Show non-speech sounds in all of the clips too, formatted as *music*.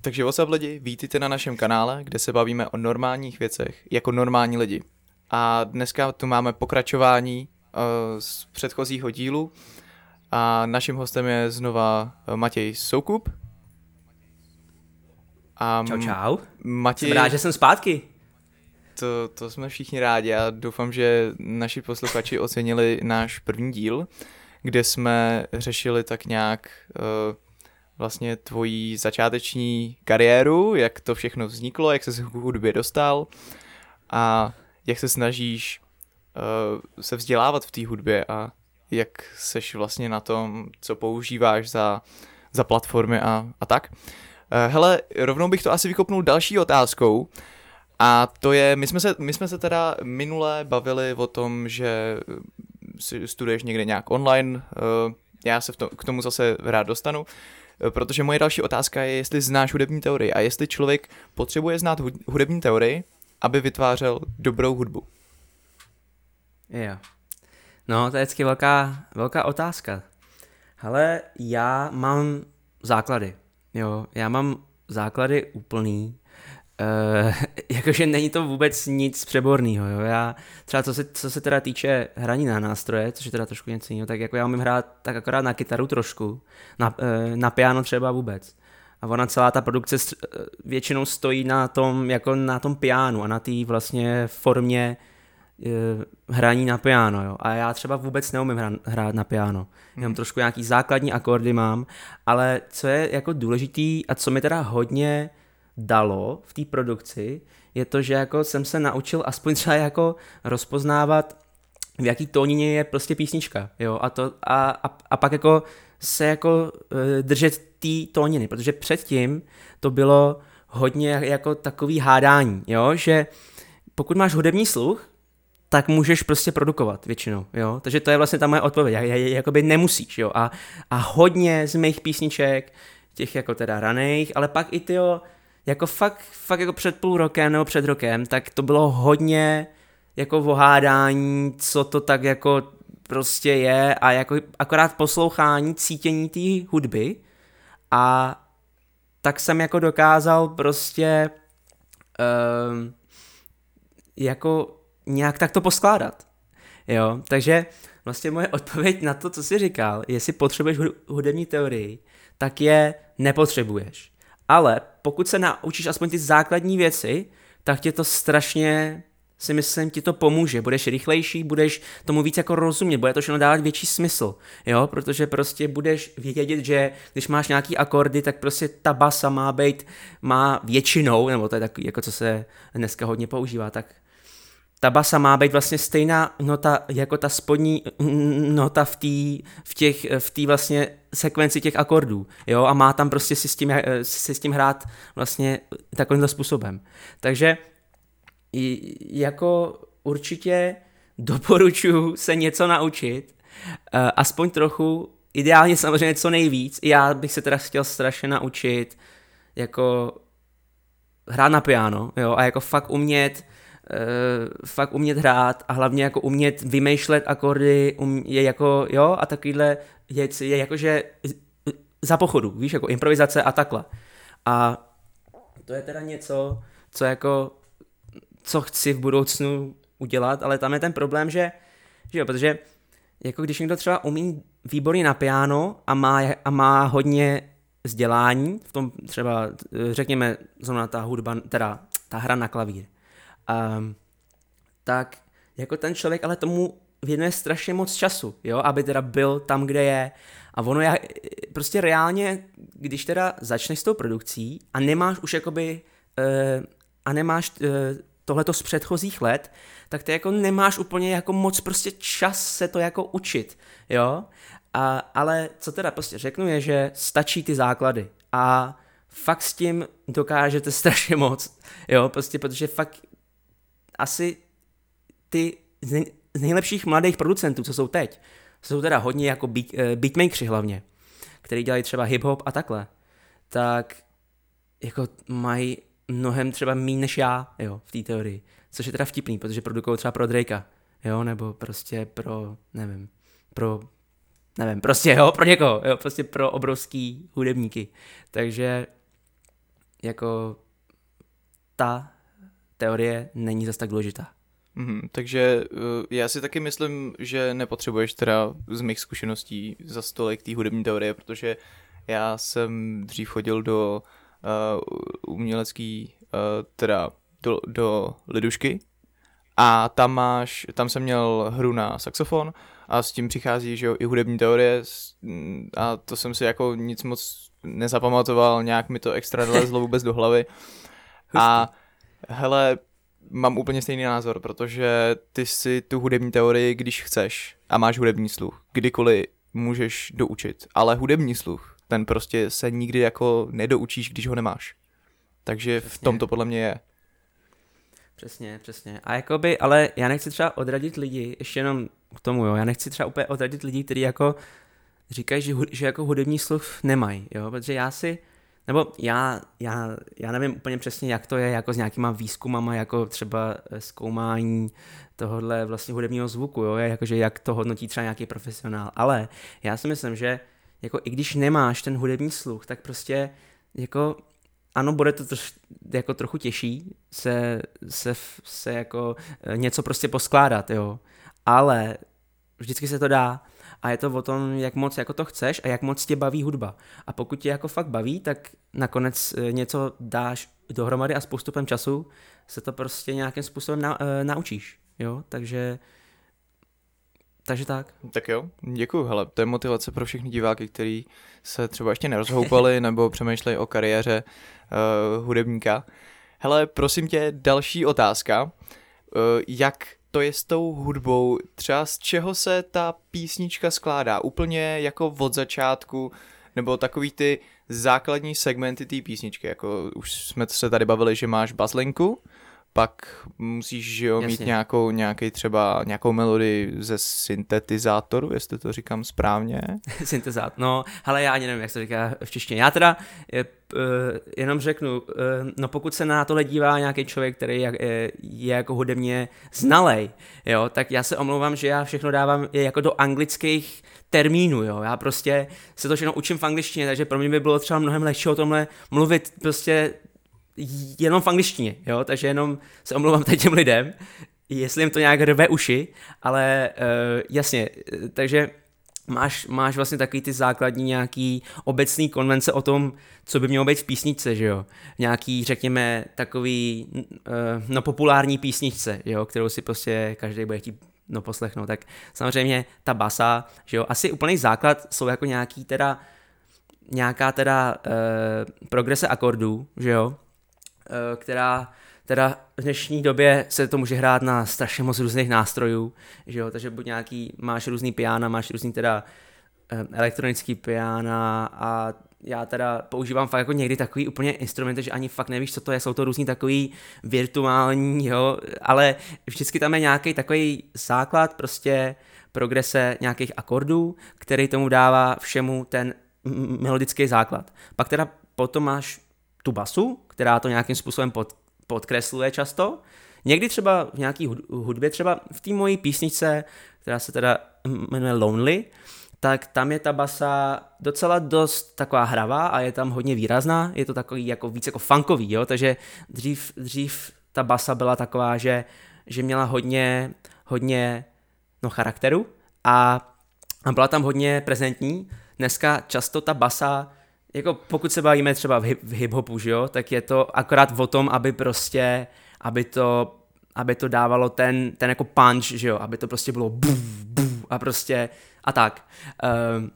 Takže what's up lidi, vítejte na našem kanále, kde se bavíme o normálních věcech jako normální lidi. A dneska tu máme pokračování uh, z předchozího dílu a naším hostem je znova eh, Matěj Soukup. A čau, čau. Matěj... Jsem rád, že jsem zpátky. To, to jsme všichni rádi a doufám, že naši posluchači ocenili náš první díl, kde jsme řešili tak nějak uh, vlastně tvojí začáteční kariéru, jak to všechno vzniklo, jak se k hudbě dostal a jak se snažíš uh, se vzdělávat v té hudbě a jak seš vlastně na tom, co používáš za, za platformy a, a tak. Uh, hele, rovnou bych to asi vykopnul další otázkou, a to je, my jsme se, my jsme se teda minule bavili o tom, že studuješ někde nějak online, uh, já se v tom, k tomu zase rád dostanu, Eh, protože moje další otázka je, jestli znáš hudební teorii a jestli člověk potřebuje znát hudební teorii, aby vytvářel dobrou hudbu. Jo. No, to je vždycky velká, velká otázka. Ale já mám základy. Jo, já mám základy úplný Uh, *laughs* jakože není to vůbec nic přeborného, jo. Já třeba co se, co se teda týče hraní na nástroje, což je teda trošku něco jiného, tak jako já umím hrát tak akorát na kytaru trošku, na, uh, na piano třeba vůbec. A ona celá ta produkce uh, většinou stojí na tom, jako na tom pianu a na té vlastně formě uh, hraní na piano, jo. A já třeba vůbec neumím hrát, hrát na piano. Hmm. Jenom trošku nějaký základní akordy mám, ale co je jako důležitý a co mi teda hodně dalo v té produkci, je to, že jako jsem se naučil aspoň třeba jako rozpoznávat, v jaký tónině je prostě písnička, jo, a, to, a, a, a pak jako se jako uh, držet té tóniny, protože předtím to bylo hodně jako takový hádání, jo, že pokud máš hudební sluch, tak můžeš prostě produkovat většinou, jo, takže to je vlastně ta moje odpověď, jak, jak, jakoby nemusíš, jo, a, a hodně z mých písniček, těch jako teda raných, ale pak i ty jo, jako fakt, fakt jako před půl rokem nebo před rokem, tak to bylo hodně jako vohádání, co to tak jako prostě je a jako akorát poslouchání, cítění té hudby a tak jsem jako dokázal prostě um, jako nějak tak to poskládat. Jo, takže vlastně moje odpověď na to, co jsi říkal, jestli potřebuješ hudební teorii, tak je nepotřebuješ. Ale pokud se naučíš aspoň ty základní věci, tak tě to strašně si myslím, ti to pomůže. Budeš rychlejší, budeš tomu víc jako rozumět, bude to všechno dávat větší smysl, jo, protože prostě budeš vědět, že když máš nějaký akordy, tak prostě ta basa má být, má většinou, nebo to je takový, jako co se dneska hodně používá, tak ta basa má být vlastně stejná nota jako ta spodní nota v té v těch, v tý vlastně sekvenci těch akordů, jo, a má tam prostě si s tím, si s tím hrát vlastně takovýmhle způsobem. Takže jako určitě doporučuji se něco naučit, eh, aspoň trochu, ideálně samozřejmě co nejvíc. Já bych se teda chtěl strašně naučit jako hrát na piano, jo, a jako fakt umět uh, fakt umět hrát a hlavně jako umět vymýšlet akordy, um, je jako, jo, a takovýhle věci je jakože za pochodu, víš, jako improvizace a takhle. A to je teda něco, co jako, co chci v budoucnu udělat, ale tam je ten problém, že, že jo, protože jako když někdo třeba umí výborně na piano a má, a má hodně vzdělání, v tom třeba, řekněme, zrovna ta hudba, teda ta hra na klavír, um, tak jako ten člověk ale tomu věnuje strašně moc času, jo, aby teda byl tam, kde je. A ono je prostě reálně, když teda začneš s tou produkcí a nemáš už jakoby, uh, a nemáš uh, tohleto z předchozích let, tak ty jako nemáš úplně jako moc prostě čas se to jako učit, jo. A, ale co teda prostě řeknu je, že stačí ty základy a fakt s tím dokážete *laughs* strašně moc, jo, prostě protože fakt asi ty z nejlepších mladých producentů, co jsou teď, jsou teda hodně jako beat, uh, beatmakeri hlavně, který dělají třeba hip-hop a takhle, tak jako mají mnohem třeba méně než já, jo, v té teorii. Což je teda vtipný, protože produkují třeba pro Drakea, jo, nebo prostě pro, nevím, pro, nevím, prostě jo, pro někoho, jo, prostě pro obrovský hudebníky. Takže jako ta teorie není zase tak důležitá. Mm, takže uh, já si taky myslím, že nepotřebuješ teda z mých zkušeností za stolik té hudební teorie, protože já jsem dřív chodil do uh, umělecký, uh, teda do, do lidušky a tam máš, tam jsem měl hru na saxofon a s tím přichází, že jo, i hudební teorie a to jsem si jako nic moc nezapamatoval, nějak mi to extra nelezlo vůbec do hlavy. A hele, mám úplně stejný názor, protože ty si tu hudební teorii, když chceš a máš hudební sluch, kdykoliv můžeš doučit, ale hudební sluch, ten prostě se nikdy jako nedoučíš, když ho nemáš. Takže Přesně. v tom to podle mě je. Přesně, přesně. A jakoby, ale já nechci třeba odradit lidi, ještě jenom k tomu, jo, já nechci třeba úplně odradit lidi, kteří jako říkají, že, že jako hudební sluch nemají, jo, protože já si, nebo já, já, já nevím úplně přesně, jak to je jako s nějakýma výzkumama, jako třeba eh, zkoumání tohohle vlastně hudebního zvuku, jo, jakože jak to hodnotí třeba nějaký profesionál, ale já si myslím, že jako i když nemáš ten hudební sluch, tak prostě jako ano, bude to troš, jako trochu těžší se, se, se jako eh, něco prostě poskládat, jo, ale vždycky se to dá a je to o tom, jak moc jako to chceš a jak moc tě baví hudba. A pokud tě jako fakt baví, tak nakonec eh, něco dáš dohromady a s postupem času se to prostě nějakým způsobem na, uh, naučíš, jo, takže takže tak. Tak jo, děkuji. Hele, to je motivace pro všechny diváky, kteří se třeba ještě nerozhoupali *laughs* nebo přemýšlejí o kariéře uh, hudebníka. Hele, prosím tě, další otázka. Uh, jak to je s tou hudbou? Třeba z čeho se ta písnička skládá? Úplně jako od začátku, nebo takový ty základní segmenty té písničky, jako už jsme se tady bavili, že máš bazlinku, pak musíš že jo, mít nějakou, nějaký třeba nějakou melodii ze syntetizátoru, jestli to říkám správně. *laughs* Syntezát, no, ale já ani nevím, jak se říká v češtině. Já teda je, uh, jenom řeknu, uh, no pokud se na tohle dívá nějaký člověk, který je, je, je jako hudebně znalej, jo, tak já se omlouvám, že já všechno dávám jako do anglických termínů, jo. Já prostě se to všechno učím v angličtině, takže pro mě by bylo třeba mnohem lehčí o tomhle mluvit prostě jenom v angličtině, jo, takže jenom se omlouvám teď těm lidem, jestli jim to nějak rve uši, ale uh, jasně, takže máš, máš vlastně takový ty základní nějaký obecný konvence o tom, co by mělo být v písničce, že jo. Nějaký, řekněme, takový, uh, no populární písničce, jo, kterou si prostě každý bude chtít no poslechnout, tak samozřejmě ta basa, že jo, asi úplný základ jsou jako nějaký teda, nějaká teda uh, progrese akordů, že jo, Eh, která teda v dnešní době se to může hrát na strašně moc různých nástrojů, že jo, takže buď nějaký, máš různý piana, máš různý teda eh, elektronický piana a já teda používám fakt jako někdy takový úplně instrumenty, že ani fakt nevíš, co to je, jsou to různý takový virtuální, jo, ale vždycky tam je nějaký takový základ, prostě progrese nějakých akordů, který tomu dává všemu ten melodický základ. Pak teda potom máš tu basu, která to nějakým způsobem pod, podkresluje často. Někdy třeba v nějaký hudbě, třeba v té mojí písničce, která se teda jmenuje Lonely, tak tam je ta basa docela dost taková hravá a je tam hodně výrazná, je to takový jako víc jako funkový, jo, takže dřív, dřív ta basa byla taková, že, že měla hodně, hodně no, charakteru a, a byla tam hodně prezentní. Dneska často ta basa jako pokud se bavíme třeba v, hip, v hip-hopu, že jo, tak je to akorát o tom, aby prostě, aby to, aby to dávalo ten, ten jako punch, že jo, aby to prostě bylo buf, buf a prostě a tak. Um,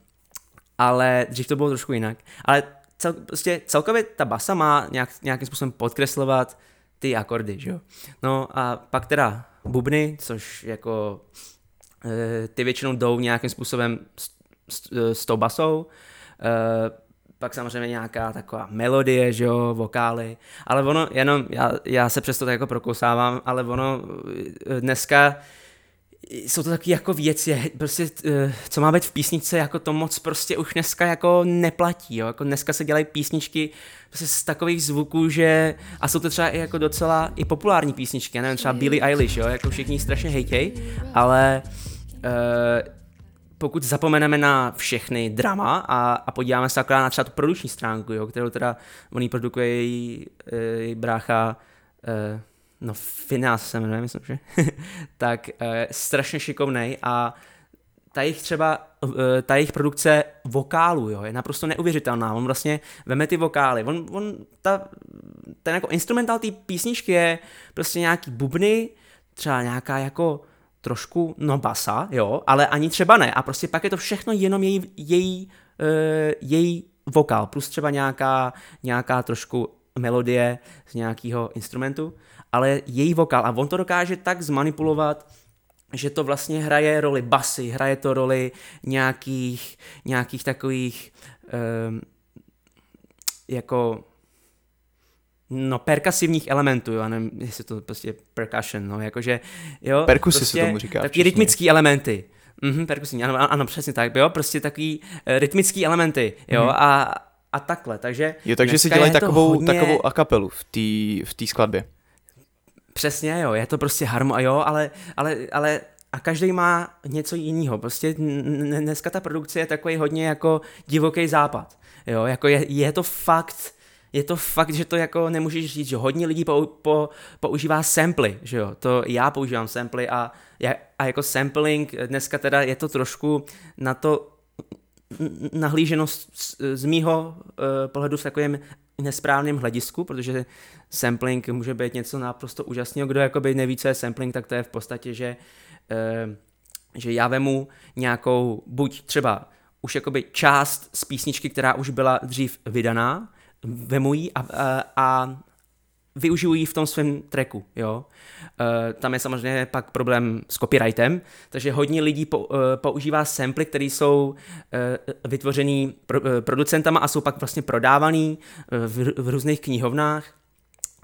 ale dřív to bylo trošku jinak. Ale cel, prostě celkově ta basa má nějak, nějakým způsobem podkreslovat ty akordy, že jo. No a pak teda bubny, což jako e, ty většinou jdou nějakým způsobem s, s, s tou basou. Pak samozřejmě nějaká taková melodie, že jo, vokály, ale ono jenom, já, já se přesto tak jako prokousávám, ale ono eh, dneska jsou to taky jako věci, prostě, eh, co má být v písničce, jako to moc prostě už dneska jako neplatí, jo, jako dneska se dělají písničky prostě z takových zvuků, že, a jsou to třeba i jako docela i populární písničky, já nevím, třeba Billie Eilish, jo, jako všichni strašně hejtěj, ale uh, pokud zapomeneme na všechny drama a, a podíváme se akorát na třeba tu produkční stránku, jo, kterou teda on produkuje její, eh, její brácha, uh, no Finas se jmenuje, myslím, že, *laughs* tak uh, strašně šikovnej a ta jejich třeba, ta jejich produkce vokálu, jo, je naprosto neuvěřitelná. On vlastně veme ty vokály, on, on ta, ten jako instrumentál té písničky je prostě nějaký bubny, třeba nějaká jako trošku, no basa, jo, ale ani třeba ne. A prostě pak je to všechno jenom její, její, uh, její vokál, plus třeba nějaká, nějaká trošku melodie z nějakého instrumentu, ale její vokál. A on to dokáže tak zmanipulovat, že to vlastně hraje roli basy, hraje to roli nějakých, nějakých takových um, jako no, perkasivních elementů, jo, nevím, jestli to prostě percussion, no, jakože, jo. Perkusy prostě se tomu říká. Taky rytmický elementy. Mhm, perkusivní, ano, ano, přesně tak, jo, prostě takový uh, rytmický elementy, jo, mm. a, a takhle, takže... Jo, takže si dělají takovou, hodně... takovou akapelu v té v tý skladbě. Přesně, jo, je to prostě harmo, jo, ale, ale, ale a každý má něco jiného. Prostě dneska ta produkce je takový hodně jako divoký západ. Jo, jako je, je to fakt je to fakt, že to jako nemůžeš říct, že hodně lidí po, po, používá samply, že jo, to já používám samply a, a jako sampling dneska teda je to trošku na to nahlíženo z, z mýho uh, pohledu v takovém nesprávném hledisku, protože sampling může být něco naprosto úžasného. Kdo jakoby neví, co je sampling, tak to je v podstatě, že, uh, že já vemu nějakou, buď třeba už jakoby část z písničky, která už byla dřív vydaná, vemu ji a, a, a využiju ji v tom svém tracku, jo. Uh, tam je samozřejmě pak problém s copyrightem, takže hodně lidí po, uh, používá samply, které jsou uh, vytvořený pro, uh, producentama a jsou pak vlastně prodávaný uh, v, v různých knihovnách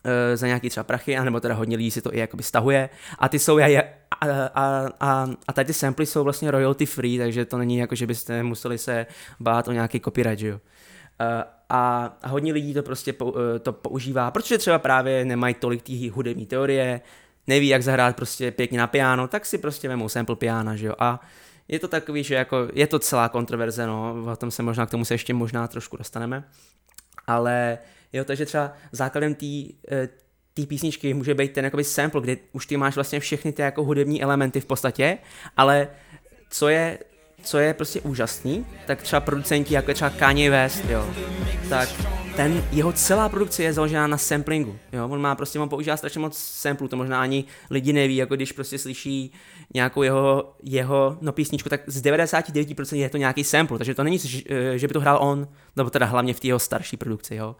uh, za nějaký třeba prachy, anebo teda hodně lidí si to i jakoby stahuje a ty jsou a, a, a, a tady ty samply jsou vlastně royalty free, takže to není jako, že byste museli se bát o nějaký copyright, jo. A, a hodně lidí to prostě eh, to používá, protože třeba právě nemají tolik té hudební teorie, neví, jak zahrát prostě pěkně na piano, tak si prostě vemou sample piana, že jo, a je to takový, že jako je to celá kontroverze, no, o tom se možná k tomu se ještě možná trošku dostaneme, ale jo, takže třeba základem té eh, písničky může být ten jakoby sample, kde už ty máš vlastně všechny ty jako hudební elementy v podstatě, ale co je co je prostě úžasný, tak třeba producenti jako třeba Kanye West, jo, tak ten, jeho celá produkce je založená na samplingu, jo, on má prostě, on používá strašně moc samplů, to možná ani lidi neví, jako když prostě slyší nějakou jeho, jeho no písničku, tak z 99% je to nějaký sample, takže to není, že by to hrál on, nebo teda hlavně v té jeho starší produkci, jo,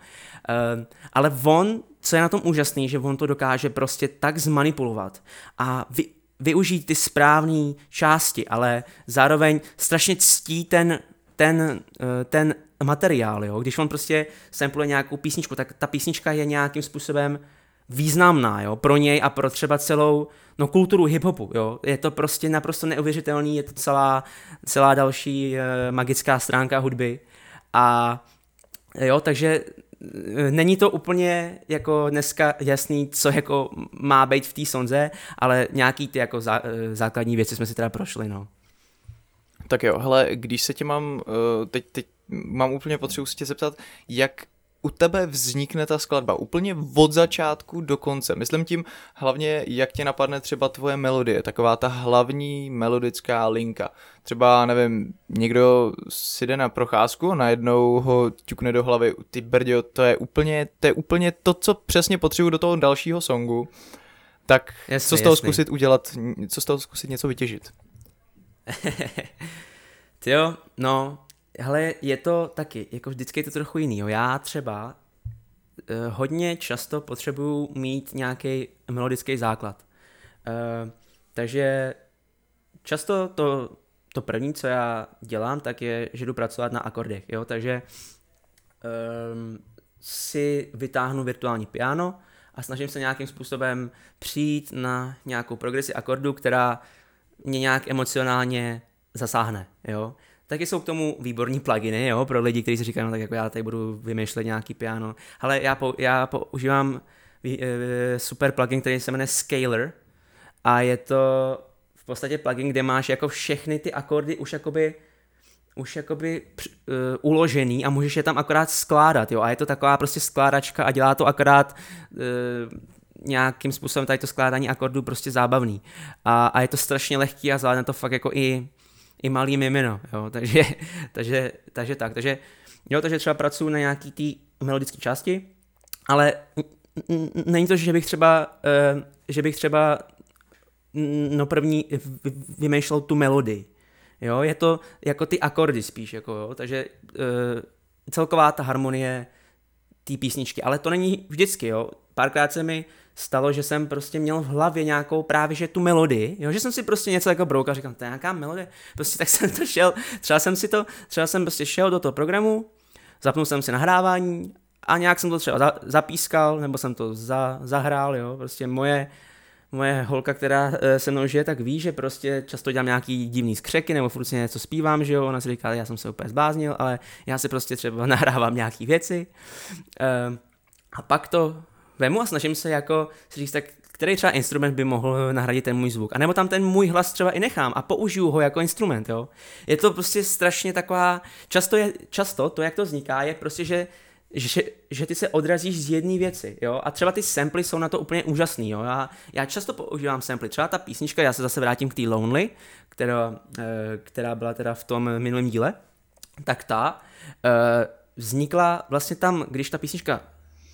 uh, ale on, co je na tom úžasný, že on to dokáže prostě tak zmanipulovat a vy, využít ty správné části, ale zároveň strašně ctí ten, ten, eh, ten materiál, jo? když on prostě sampluje nějakou písničku, tak ta písnička je nějakým způsobem významná, jo, pro něj a pro třeba celou, no, kulturu hiphopu, jo, je to prostě naprosto neuvěřitelný, je to celá, celá další e, magická stránka hudby. A jo, takže není to úplně jako dneska jasný, co jako má být v té sonze, ale nějaký ty jako zá, základní věci jsme si teda prošli, no. Tak jo, hele, když se tě mám, eh, teď, teď mám úplně potřebu se tě zeptat, jak u tebe vznikne ta skladba úplně od začátku do konce. Myslím tím hlavně, jak tě napadne třeba tvoje melodie, taková ta hlavní melodická linka. Třeba, nevím, někdo si jde na procházku, najednou ho ťukne do hlavy, ty brďo, to je úplně, to je úplně to, co přesně potřebuji do toho dalšího songu. Tak jasný, co z toho jasný. zkusit udělat, co z toho zkusit něco vytěžit? *laughs* Jo, no, Hele, je to taky, jako vždycky je to trochu jiný. Já třeba eh, hodně často potřebuju mít nějaký melodický základ. Eh, takže často to, to první, co já dělám, tak je, že jdu pracovat na akordech. Jo. Takže eh, si vytáhnu virtuální piano a snažím se nějakým způsobem přijít na nějakou progresi akordu, která mě nějak emocionálně zasáhne. Jo taky jsou k tomu výborní pluginy, jo, pro lidi, kteří si říkají, no tak jako já tady budu vymýšlet nějaký piano. Ale já, po, já používám e, super plugin, který se jmenuje Scaler a je to v podstatě plugin, kde máš jako všechny ty akordy už jakoby už jakoby uh, uložený a můžeš je tam akorát skládat, jo, a je to taková prostě skládačka a dělá to akorát uh, nějakým způsobem tady to skládání akordů prostě zábavný. A, a je to strašně lehký a zvládne to fakt jako i, i malý mimino, jo, *laughs* takže, takže, takže tak, takže jo, takže třeba pracuji na nějaký té melodické části, ale není to, že bych třeba, uh, že bych třeba no první vymýšlel tu melodii. Jo, je to jako ty akordy spíš, jako jo, takže uh, celková ta harmonie té písničky, ale to není vždycky, jo. Párkrát se mi stalo, že jsem prostě měl v hlavě nějakou právě že tu melodii, jo, že jsem si prostě něco jako brouk a říkám, to je nějaká melodie, prostě tak *laughs* jsem to šel, třeba jsem si to, třeba jsem prostě šel do toho programu, zapnul jsem si nahrávání a nějak jsem to třeba za, zapískal, nebo jsem to za, zahrál, jo, prostě moje, moje holka, která eh, se mnou žije, tak ví, že prostě často dělám nějaký divný skřeky nebo furt si něco zpívám, že jo, ona si říká, já jsem se úplně zbláznil, ale já si prostě třeba *laughs* nahrávám nějaký věci. Ehm, a pak to vemu a snažím se jako si říct, tak který třeba instrument by mohl nahradit ten můj zvuk. A nebo tam ten můj hlas třeba i nechám a použiju ho jako instrument, jo. Je to prostě strašně taková, často, je, často to, jak to vzniká, je prostě, že že, že ty se odrazíš z jedné věci, jo, a třeba ty samply jsou na to úplně úžasný, jo, já, já často používám samply, třeba ta písnička, já se zase vrátím k té Lonely, která, eh, která byla teda v tom minulém díle, tak ta eh, vznikla vlastně tam, když ta písnička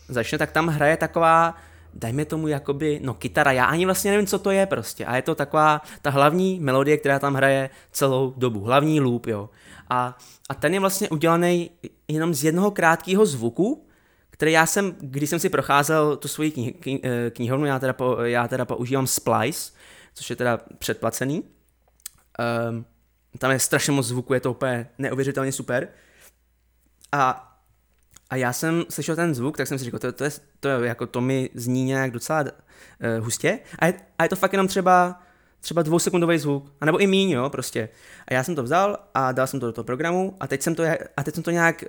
začne, tak tam hraje taková, dajme tomu jakoby, no kytara, já ani vlastně nevím, co to je prostě, a je to taková ta hlavní melodie, která tam hraje celou dobu, hlavní loop, jo. A, a ten je vlastně udělaný jenom z jednoho krátkého zvuku, který já jsem, když jsem si procházel tu svoji knih, knih, eh, knihovnu, já teda, po, já teda používám Splice, což je teda předplacený. Um, tam je strašně moc zvuku, je to úplně neuvěřitelně super. A, a já jsem slyšel ten zvuk, tak jsem si říkal, to, to, je, to, je, jako to mi zní nějak docela uh, hustě. A je, a je to fakt jenom třeba třeba dvousekundový zvuk, anebo i míň, jo, prostě. A já jsem to vzal a dal jsem to do toho programu a teď jsem to, a teď jsem to nějak,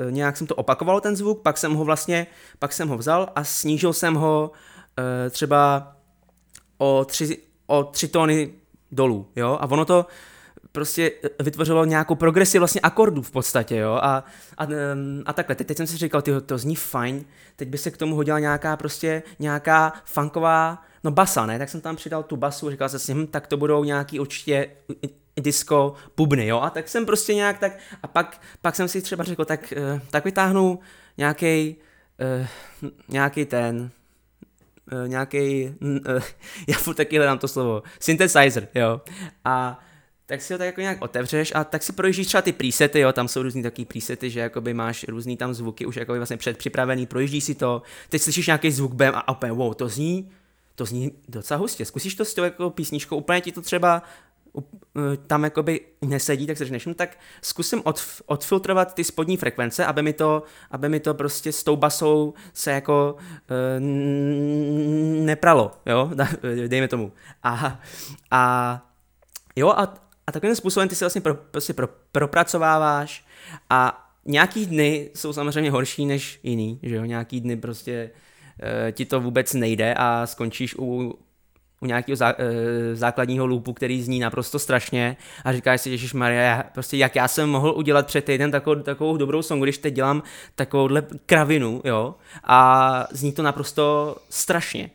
uh, nějak jsem to opakoval ten zvuk, pak jsem ho vlastně, pak jsem ho vzal a snížil jsem ho uh, třeba o tři, o tři tóny dolů, jo, a ono to, prostě vytvořilo nějakou progresi vlastně akordů v podstatě, jo, a, a, a takhle. Teď, teď jsem si říkal, ty to zní fajn, teď by se k tomu hodila nějaká prostě, nějaká funková no basa, ne, tak jsem tam přidal tu basu, říkal jsem si, hm, tak to budou nějaký určitě disco bubny, jo, a tak jsem prostě nějak tak, a pak, pak jsem si třeba řekl, tak, uh, tak vytáhnu nějaký, eh, nějaký ten, eh, nějaký, *laughs* já furt taky hledám to slovo, synthesizer, jo, a tak si ho tak jako nějak otevřeš a tak si projíždíš třeba ty presety, jo, tam jsou různý takový presety, že jakoby máš různý tam zvuky už jakoby vlastně předpřipravený, projíždíš si to, teď slyšíš nějaký zvuk bem a opět, wow, to zní, to zní docela hustě. Zkusíš to s tou jako písničkou, úplně ti to třeba e, tam jakoby nesedí, tak se řekneš, no tak zkusím od, odfiltrovat ty spodní frekvence, aby mi to, aby mi to prostě s tou basou se jako uh, nepralo, jo, *laughs* dejme tomu. A, a jo, a, a takovým způsobem ty se vlastně pro, prostě pro, propracováváš a nějaký dny jsou samozřejmě horší než jiný, že jo, nějaký dny prostě Eh, ti to vůbec nejde a skončíš u, u nějakého zá, e, základního loopu, který zní naprosto strašně a říkáš si, Ježíš Maria, prostě jak já jsem mohl udělat před týden takovou, takovou dobrou songu, když teď dělám takovouhle kravinu, jo, a zní to naprosto strašně.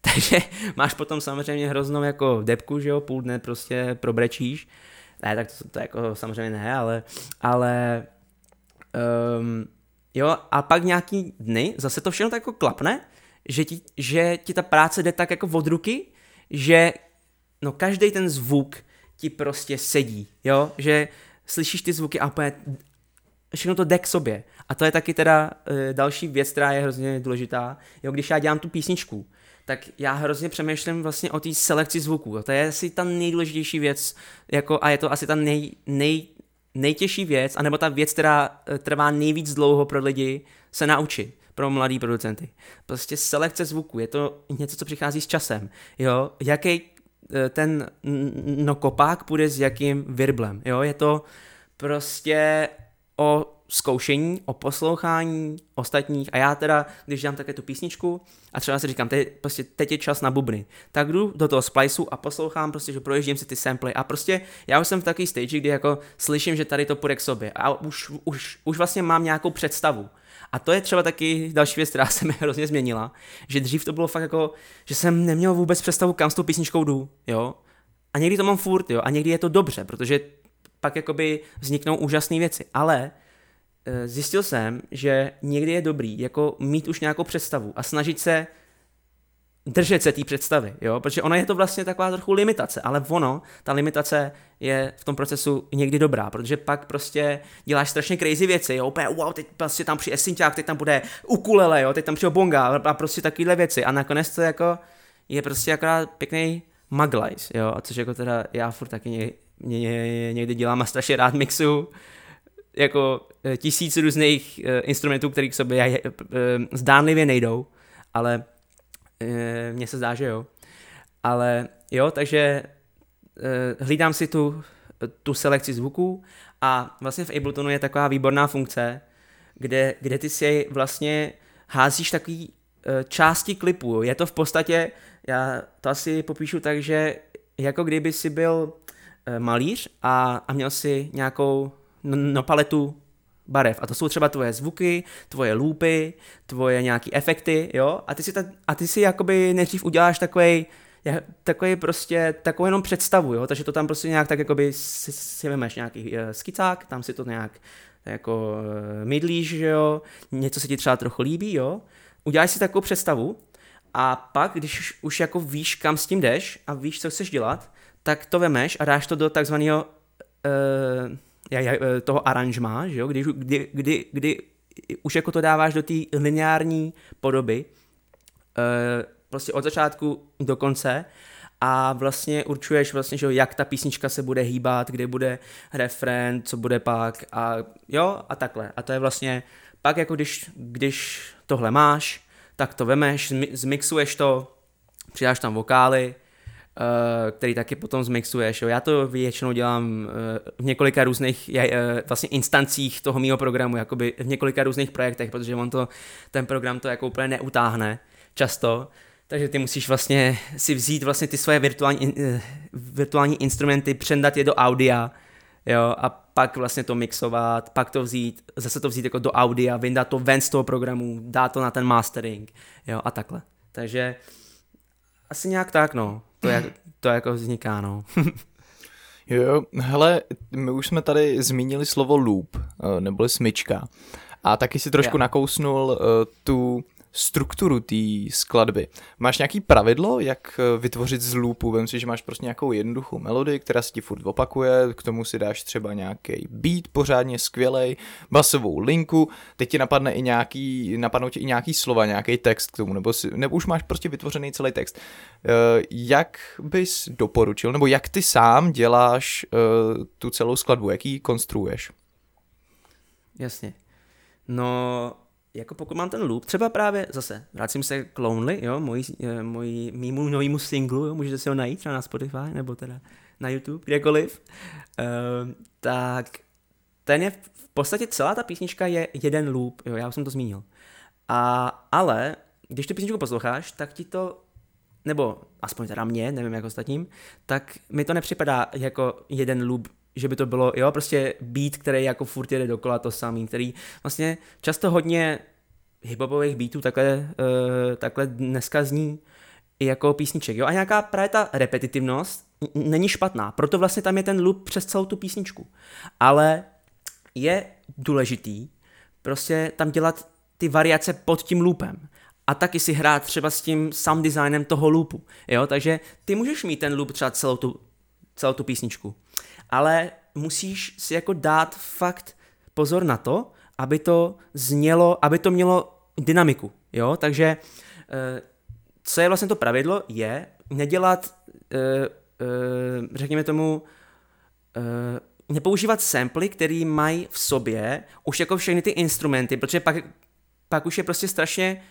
*laughs* Takže máš potom samozřejmě hroznou jako depku, že jo, půl dne prostě probrečíš. Ne, tak to, to jako samozřejmě ne, ale, ale um, Jo, a pak nějaký dny zase to všechno tak jako klapne, že ti, že ti ta práce jde tak jako od ruky, že no každý ten zvuk ti prostě sedí, jo, že slyšíš ty zvuky a úplně všechno to jde k sobě. A to je taky teda e, další věc, která je hrozně důležitá. Jo, když já dělám tu písničku, tak já hrozně přemýšlím vlastně o té selekci zvuků. To je asi ta nejdůležitější věc, jako, a je to asi ta nej, nej, nejtěžší věc, anebo ta věc, která eh, trvá nejvíc dlouho pro lidi, se naučit pro mladý producenty. Prostě selekce zvuku, je to něco, co přichází s časem. Jo, jaký eh, ten no kopák půjde s jakým virblem. Jo, je to prostě o zkoušení, o poslouchání ostatních a já teda, když dělám také tu písničku a třeba si říkám, teď, prostě teď je čas na bubny, tak jdu do toho spliceu a poslouchám prostě, že projíždím si ty samply a prostě já už jsem v takové stage, kdy jako slyším, že tady to půjde k sobě a už, už, už vlastně mám nějakou představu. A to je třeba taky další věc, která se mi *laughs* hrozně změnila, že dřív to bylo fakt jako, že jsem neměl vůbec představu, kam s tou písničkou jdu, jo. A někdy to mám furt, jo, a někdy je to dobře, protože pak jakoby vzniknou úžasné věci. Ale zjistil jsem, že někdy je dobrý jako mít už nějakou představu a snažit se držet se té představy, jo, protože ona je to vlastně taková trochu limitace, ale ono, ta limitace je v tom procesu někdy dobrá, protože pak prostě děláš strašně crazy věci, jo, úplně wow, teď prostě tam přijde synťák, teď tam bude ukulele, jo, teď tam přijde bonga a prostě takovéhle věci. A nakonec to jako je prostě akorát pěkný maglajs, jo, a což jako teda já furt taky ně, ně, někdy dělám a strašně rád mixu, jako eh, tisíc různých uh, instrumentů, které k sobě uh, zdánlivě nejdou, ale mně se zdá, že jo. Ale jo, takže hlídám si tu, tu selekci zvuků a vlastně v Abletonu je taková výborná funkce, kde, kde ty si vlastně házíš takový části klipu. Je to v podstatě, já to asi popíšu tak, že jako kdyby si byl malíř a, a měl si nějakou no paletu barev. A to jsou třeba tvoje zvuky, tvoje loopy, tvoje nějaký efekty, jo? A ty si, ta, a ty si jakoby nejdřív uděláš takový takový prostě, takovou jenom představu, jo, takže to tam prostě nějak tak jakoby si, si vemeš nějaký uh, skicák, tam si to nějak jako uh, mydlíš, že jo, něco se ti třeba trochu líbí, jo, uděláš si takovou představu a pak, když už, už jako víš, kam s tím jdeš a víš, co chceš dělat, tak to vemeš a dáš to do takzvaného uh, toho aranžma, že jo? Kdy, kdy, kdy, kdy už jako to dáváš do té lineární podoby, eh, prostě od začátku do konce a vlastně určuješ vlastně, že jo, jak ta písnička se bude hýbat, kde bude refrén, co bude pak a jo a takhle. A to je vlastně pak jako když, když tohle máš, tak to vemeš, zmixuješ to, přidáš tam vokály, Eh, který taky potom zmixuješ. Jo. Já to většinou dělám eh, v několika různých eh, vlastně instancích toho mého programu, jakoby v několika různých projektech, protože on to, ten program to jako úplně neutáhne často, takže ty musíš vlastně si vzít vlastně ty svoje virtuální, virtuální instrumenty, přendat je do audia, jo, a pak vlastně to mixovat, pak to vzít, zase to vzít jako do audia, vyndat to ven z toho programu, dát to na ten mastering, jo, a takhle. Takže asi nějak tak, no to, jak, to jako vzniká, no. *laughs* jo, hele, my už jsme tady zmínili slovo loop, eh, neboli smyčka. A taky si trošku yeah. nakousnul uh, tu strukturu té skladby. Máš nějaký pravidlo, jak eh, vytvořit z loopu? Vem si, že máš prostě nějakou jednoduchou melodii, která se ti furt opakuje, k tomu si dáš třeba nějaký beat pořádně skvělej, basovou linku, teď ti napadne i nějaký, napadnou ti i nějaký slova, nějaký text k tomu, nebo, si, nebo už máš prostě vytvořený celý text. Eh, jak bys doporučil, nebo jak ty sám děláš eh, tu celou skladbu, jak ji konstruuješ? Jasně. No, jako pokud mám ten loop, třeba právě zase, vracím se k Lonely, jo, mojí, eh, mojí, mýmu novému singlu, jo, můžete si ho najít třeba na Spotify, nebo teda na YouTube, kdekoliv, uh, tak ten je v podstatě celá ta písnička je jeden loop, jo, já už jsem to zmínil. A, ale, když tu písničku posloucháš, tak ti to, nebo aspoň teda mě, nevím jak ostatním, tak mi to nepřipadá jako jeden loop že by to bylo, jo, prostě beat, který jako furt jede dokola to samý, který vlastně často hodně hiphopových beatů takhle, uh, takhle dneska zní i jako písniček, jo, a nějaká právě ta repetitivnost není špatná, proto vlastně tam je ten loop přes celou tu písničku, ale je důležitý prostě tam dělat ty variace pod tím loopem a taky si hrát třeba s tím sound designem toho loopu, jo, takže ty můžeš mít ten loop třeba celou tu, celou tu písničku ale musíš si jako dát fakt pozor na to, aby to znělo, aby to mělo dynamiku, jo, takže eh, co je vlastně to pravidlo, je nedělat, eh, eh, řekněme tomu, nepoužívat samply, které mají v sobě už jako všechny ty instrumenty, protože pak, pak už je prostě strašně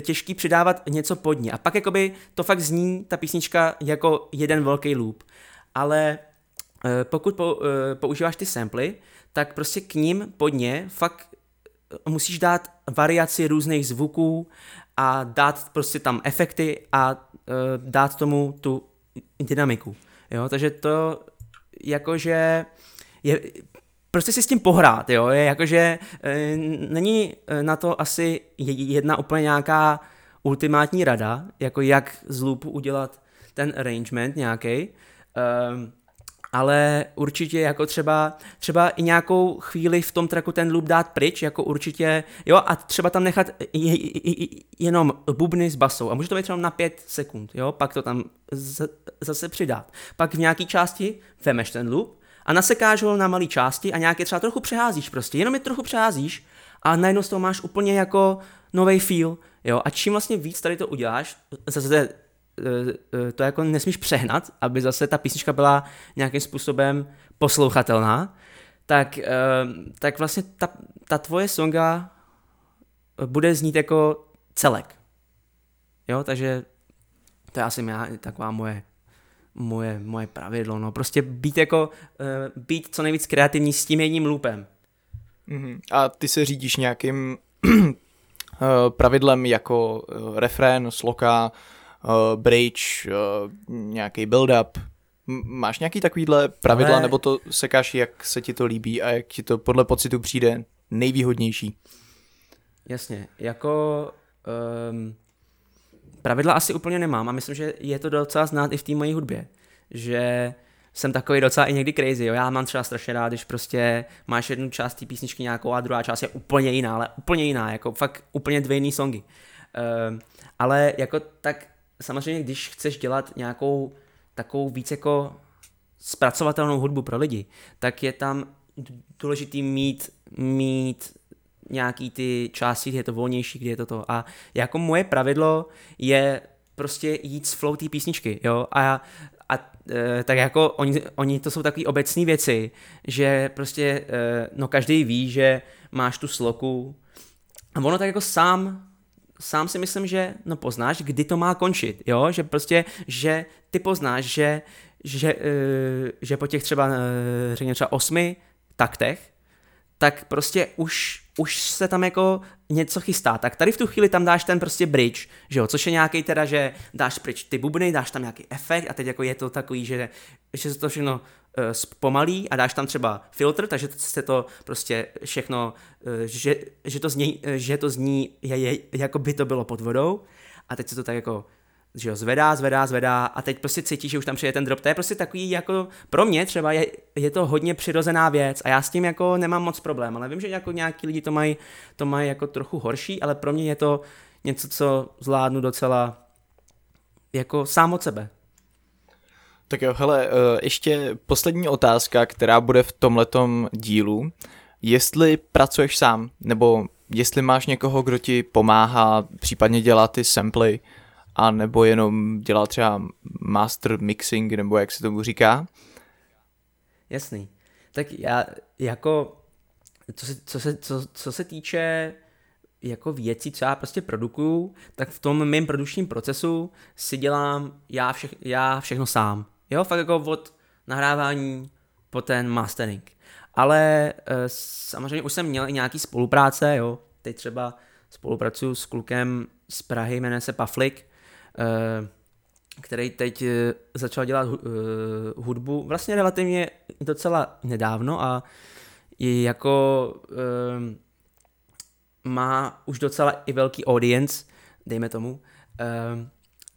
těžký přidávat něco pod ně. A pak jakoby to fakt zní ta písnička jako jeden velký loop. Ale pokud používáš ty samply, tak prostě k ním pod ně fakt musíš dát variaci různých zvuků a dát prostě tam efekty a dát tomu tu dynamiku. Jo, takže to jakože je, prostě si s tím pohrát, jo, je jakože e, není na to asi jedna úplně nějaká ultimátní rada, jako jak z loopu udělat ten arrangement nějaký, e, ale určitě jako třeba, třeba i nějakou chvíli v tom tracku ten loop dát pryč, jako určitě, jo, a třeba tam nechat jenom bubny s basou. A může to být třeba na pět sekund, jo, pak to tam zase přidat. Pak v nějaké části vemeš ten loop a nasekáš ho na malé části a nějaké třeba trochu přeházíš prostě, jenom je trochu přeházíš a najednou z toho máš úplně jako nový feel, jo, a čím vlastně víc tady to uděláš, zase to jako nesmíš přehnat, aby zase ta písnička byla nějakým způsobem poslouchatelná, tak, eh, tak vlastně ta, ta tvoje songa bude znít jako celek. Jo, takže to je asi mě, taková moje, moje, moje pravidlo, no, prostě být jako, být co nejvíc kreativní s tím jedním loopem. Mm-hmm. A ty se řídíš nějakým *clears throat* pravidlem jako refrén, sloka, uh, bridge, uh, nějaký build-up. Máš nějaký takovýhle pravidla, Ale... nebo to sekáš, jak se ti to líbí a jak ti to podle pocitu přijde nejvýhodnější? Jasně, jako um, pravidla asi úplně nemám a myslím, že je to docela znát i v té mojí hudbě, že jsem takový docela i někdy crazy, jo. Já mám třeba strašně rád, když prostě máš jednu část té písničky nějakou a druhá část je úplně jiná, ale úplně jiná, jako fakt úplně dvě jiný songy. Um, ale jako tak samozřejmě, když chceš dělat nějakou takovou víc jako zpracovatelnou hudbu pro lidi, tak je tam důležitý mít, mít nějaký ty části, kde je to volnější, kde je to to. A jako moje pravidlo je prostě jít s flow té písničky, jo, a, a e, tak jako oni, oni to jsou takové obecné věci, že prostě, e, no každý ví, že máš tu sloku a ono tak jako sám sám si myslím, že no poznáš, kdy to má končit, jo, že prostě, že ty poznáš, že, že, uh, že po těch třeba, uh, řekněme třeba osmi taktech, tak prostě už, už se tam jako něco chystá. Tak tady v tu chvíli tam dáš ten prostě bridge, že jo, což je nějaký teda, že dáš pryč ty bubny, dáš tam nějaký efekt a teď jako je to takový, že, že se to všechno zpomalí a dáš tam třeba filtr, takže se to prostě všechno, uh, že, že, to zní, uh, že to zní, je, je, jako by to bylo pod vodou a teď se to tak jako že jo, zvedá, zvedá, zvedá a teď prostě cítí, že už tam přijde ten drop. To je prostě takový jako, pro mě třeba je, je to hodně přirozená věc a já s tím jako nemám moc problém, ale vím, že jako nějaký lidi to mají, to mají jako trochu horší, ale pro mě je to něco, co zvládnu docela jako sám od sebe. Tak jo, hele, eh, ještě poslední otázka, která bude v tomhletom dílu. Jestli pracuješ sám, nebo jestli máš někoho, kdo ti pomáhá, případně dělá ty samply, a nebo jenom dělá třeba master mixing, nebo jak se tomu říká? Jasný. Tak já jako, co se, co se, co, co se týče jako věcí, co já prostě produkuju, tak v tom mém produčním procesu si dělám já, vše, já všechno sám. Jo, fakt jako od nahrávání po ten mastering. Ale e, samozřejmě už jsem měl i nějaký spolupráce, jo. Teď třeba spolupracuju s klukem z Prahy, jmenuje se Paflik, e, který teď e, začal dělat hudbu vlastně relativně docela nedávno a je jako e, má už docela i velký audience, dejme tomu, e,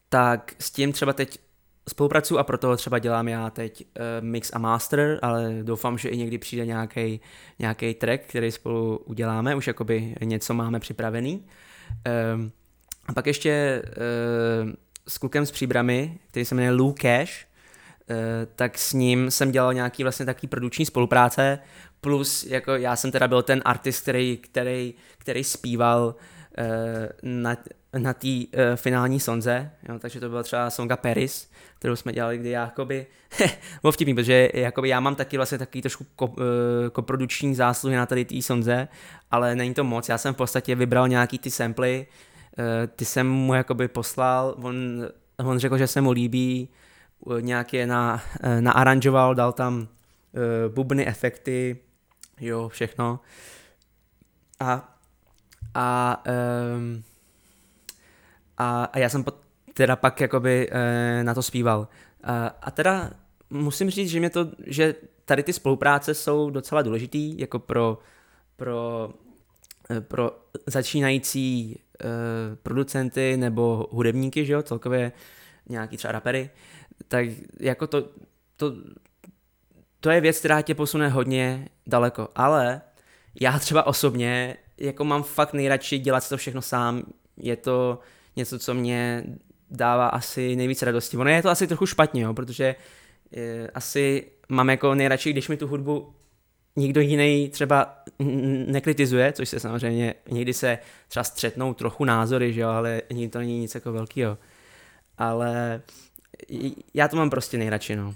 tak s tím třeba teď spolupracuju a proto třeba dělám já teď uh, mix a master, ale doufám, že i někdy přijde nějaký track, který spolu uděláme, už jakoby něco máme připravený. Um, a pak ještě uh, s klukem z Příbramy, který se jmenuje Lou Cash, uh, tak s ním jsem dělal nějaký vlastně takový produční spolupráce, plus jako já jsem teda byl ten artist, který, který, který zpíval na, na té uh, finální sonze, jo, takže to byla třeba songa Paris, kterou jsme dělali, kdy jakoby, *laughs* bylo vtipný, protože jakoby já mám taky vlastně takový trošku ko, uh, koproduční zásluhy na tady té sonze, ale není to moc, já jsem v podstatě vybral nějaký ty samply, uh, ty jsem mu jakoby poslal, on, on řekl, že se mu líbí, uh, nějak je na, uh, naaranžoval, dal tam bubny, efekty, jo, všechno. A, a, um, a, a já jsem pot, teda pak jakoby uh, na to zpíval. A, a teda musím říct, že mě to, že tady ty spolupráce jsou docela důležitý, jako pro, pro, eh, pro začínající uh, producenty nebo hudebníky, že jo, celkově nějaký třeba rapery, tak jako to, to, to je věc, která tě posune hodně daleko, ale já třeba osobně jako mám fakt nejradši dělat to všechno sám, je to něco, co mě dává asi nejvíc radosti. Ono je to asi trochu špatně, jo, protože je, asi mám jako nejradši, když mi tu hudbu nikdo jiný třeba nekritizuje, což se samozřejmě někdy se třeba střetnou trochu názory, že jo, ale to není nic jako velkého. Ale já to mám prostě nejradši, no.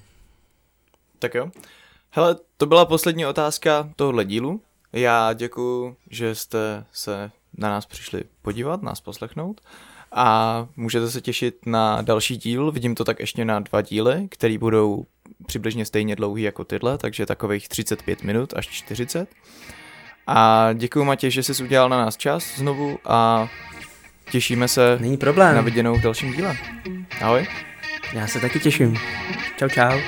Tak jo. Hele, to byla poslední otázka tohohle dílu. Já děkuji, že jste se na nás přišli podívat, nás poslechnout a můžete se těšit na další díl, vidím to tak ještě na dva díly, které budou přibližně stejně dlouhý jako tyhle, takže takových 35 minut až 40. A děkuji Matěj, že jsi udělal na nás čas znovu a těšíme se Není problém. na viděnou v dalším díle. Ahoj. Já se taky těším. Čau, čau.